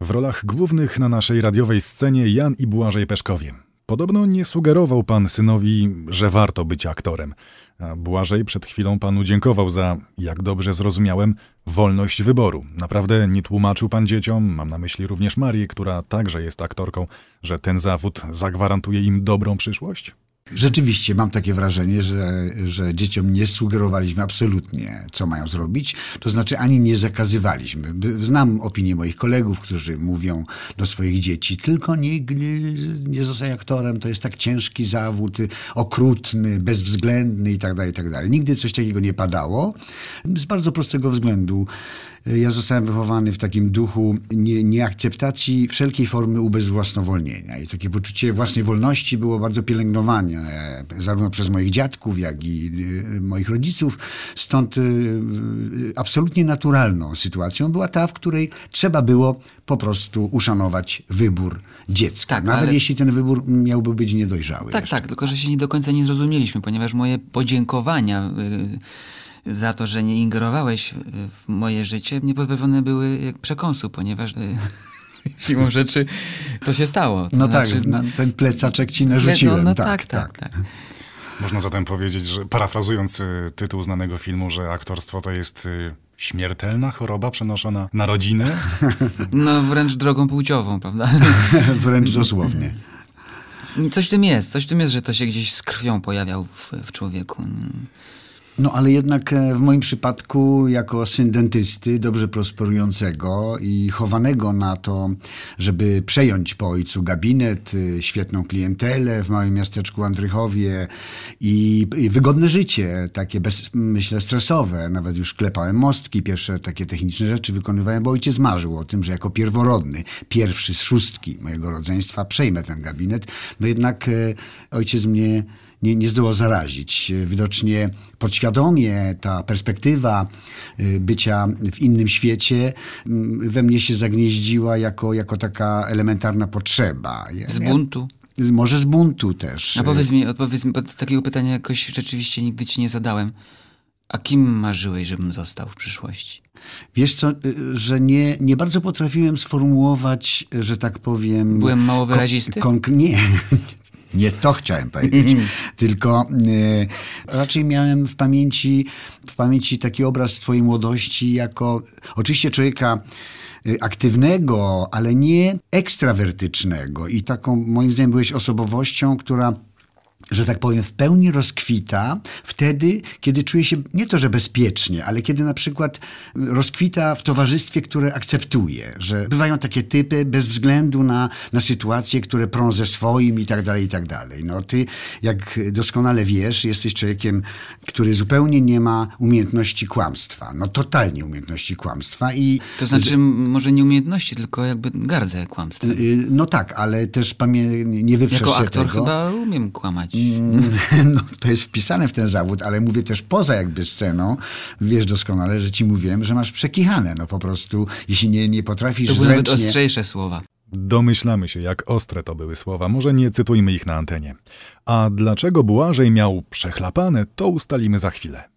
W rolach głównych na naszej radiowej scenie Jan i Błażej Peszkowie. Podobno nie sugerował pan synowi, że warto być aktorem. A Błażej przed chwilą panu dziękował za, jak dobrze zrozumiałem, wolność wyboru. Naprawdę nie tłumaczył pan dzieciom, mam na myśli również Marię, która także jest aktorką, że ten zawód zagwarantuje im dobrą przyszłość? Rzeczywiście mam takie wrażenie, że, że dzieciom nie sugerowaliśmy absolutnie, co mają zrobić. To znaczy ani nie zakazywaliśmy. Znam opinię moich kolegów, którzy mówią do swoich dzieci, tylko nie, nie, nie aktorem, to jest tak ciężki zawód, okrutny, bezwzględny i tak dalej, i tak. Nigdy coś takiego nie padało. Z bardzo prostego względu. Ja zostałem wychowany w takim duchu nie, nieakceptacji wszelkiej formy ubezwłasnowolnienia. I takie poczucie własnej wolności było bardzo pielęgnowane e, zarówno przez moich dziadków, jak i y, moich rodziców. Stąd y, absolutnie naturalną sytuacją była ta, w której trzeba było po prostu uszanować wybór dziecka. Tak, Nawet ale- jeśli ten wybór miałby być niedojrzały. Tak, jeszcze. tak, tylko że się nie do końca nie zrozumieliśmy, ponieważ moje podziękowania y, za to, że nie ingerowałeś w moje życie, nie pozbawione były przekąsu, ponieważ y, siłą rzeczy to się stało. To No znaczy, tak, na ten plecaczek ci no, narzuciłem. no tak, tak, tak. Można zatem powiedzieć, że parafrazując y, tytuł znanego filmu, że aktorstwo to jest y, śmiertelna choroba przenoszona na rodzinę. No wręcz drogą płciową, prawda? Wręcz dosłownie. Coś w tym jest, coś w tym jest, że to się gdzieś z krwią pojawiał w, w człowieku. No ale jednak e, w moim przypadku, jako syn dentysty, dobrze prosperującego i chowanego na to, żeby przejąć po ojcu gabinet, y, świetną klientelę w małym miasteczku Andrychowie i, i wygodne życie, takie bez, myślę stresowe. Nawet już klepałem mostki, pierwsze takie techniczne rzeczy wykonywałem, bo ojciec marzył o tym, że jako pierworodny, pierwszy z szóstki mojego rodzeństwa przejmę ten gabinet. No jednak e, ojciec mnie nie, nie zdołał zarazić. Widocznie podświadomie ta perspektywa y, bycia w innym świecie mm, we mnie się zagnieździła jako, jako taka elementarna potrzeba. Ja- Z ja- buntu. Może z buntu też. A powiedz mi, odpowiedz mi, bo takiego pytania jakoś rzeczywiście nigdy ci nie zadałem. A kim marzyłeś, żebym został w przyszłości? Wiesz co, y, że nie, nie bardzo potrafiłem sformułować, że tak powiem... Byłem mało wyrazisty? Kon, konk- nie, nie to chciałem powiedzieć. Tylko y, raczej miałem w pamięci, w pamięci taki obraz twojej młodości jako oczywiście człowieka y, aktywnego, ale nie ekstrawertycznego. I taką, moim zdaniem, byłeś osobowością, która że tak powiem, w pełni rozkwita wtedy, kiedy czuje się nie to, że bezpiecznie, ale kiedy na przykład rozkwita w towarzystwie, które akceptuje, że bywają takie typy bez względu na, na sytuacje, które prą ze swoim i tak dalej, i tak dalej. No ty, jak doskonale wiesz, jesteś człowiekiem, który zupełnie nie ma umiejętności kłamstwa. No totalnie umiejętności kłamstwa i... To znaczy, może nie umiejętności, tylko jakby gardzę kłamstwem. y, No tak, ale też pamię- nie wyprzesz Jako aktor tego. chyba umiem kłamać. No, to jest wpisane w ten zawód, ale mówię też poza jakby sceną. Wiesz doskonale, że ci mówiłem, że masz przekichane. No po prostu, jeśli nie, nie potrafisz To były nawet zręcznie... ostrzejsze słowa. Domyślamy się, jak ostre to były słowa, może nie cytujmy ich na antenie. A dlaczego Błażej miał przechlapane, to ustalimy za chwilę.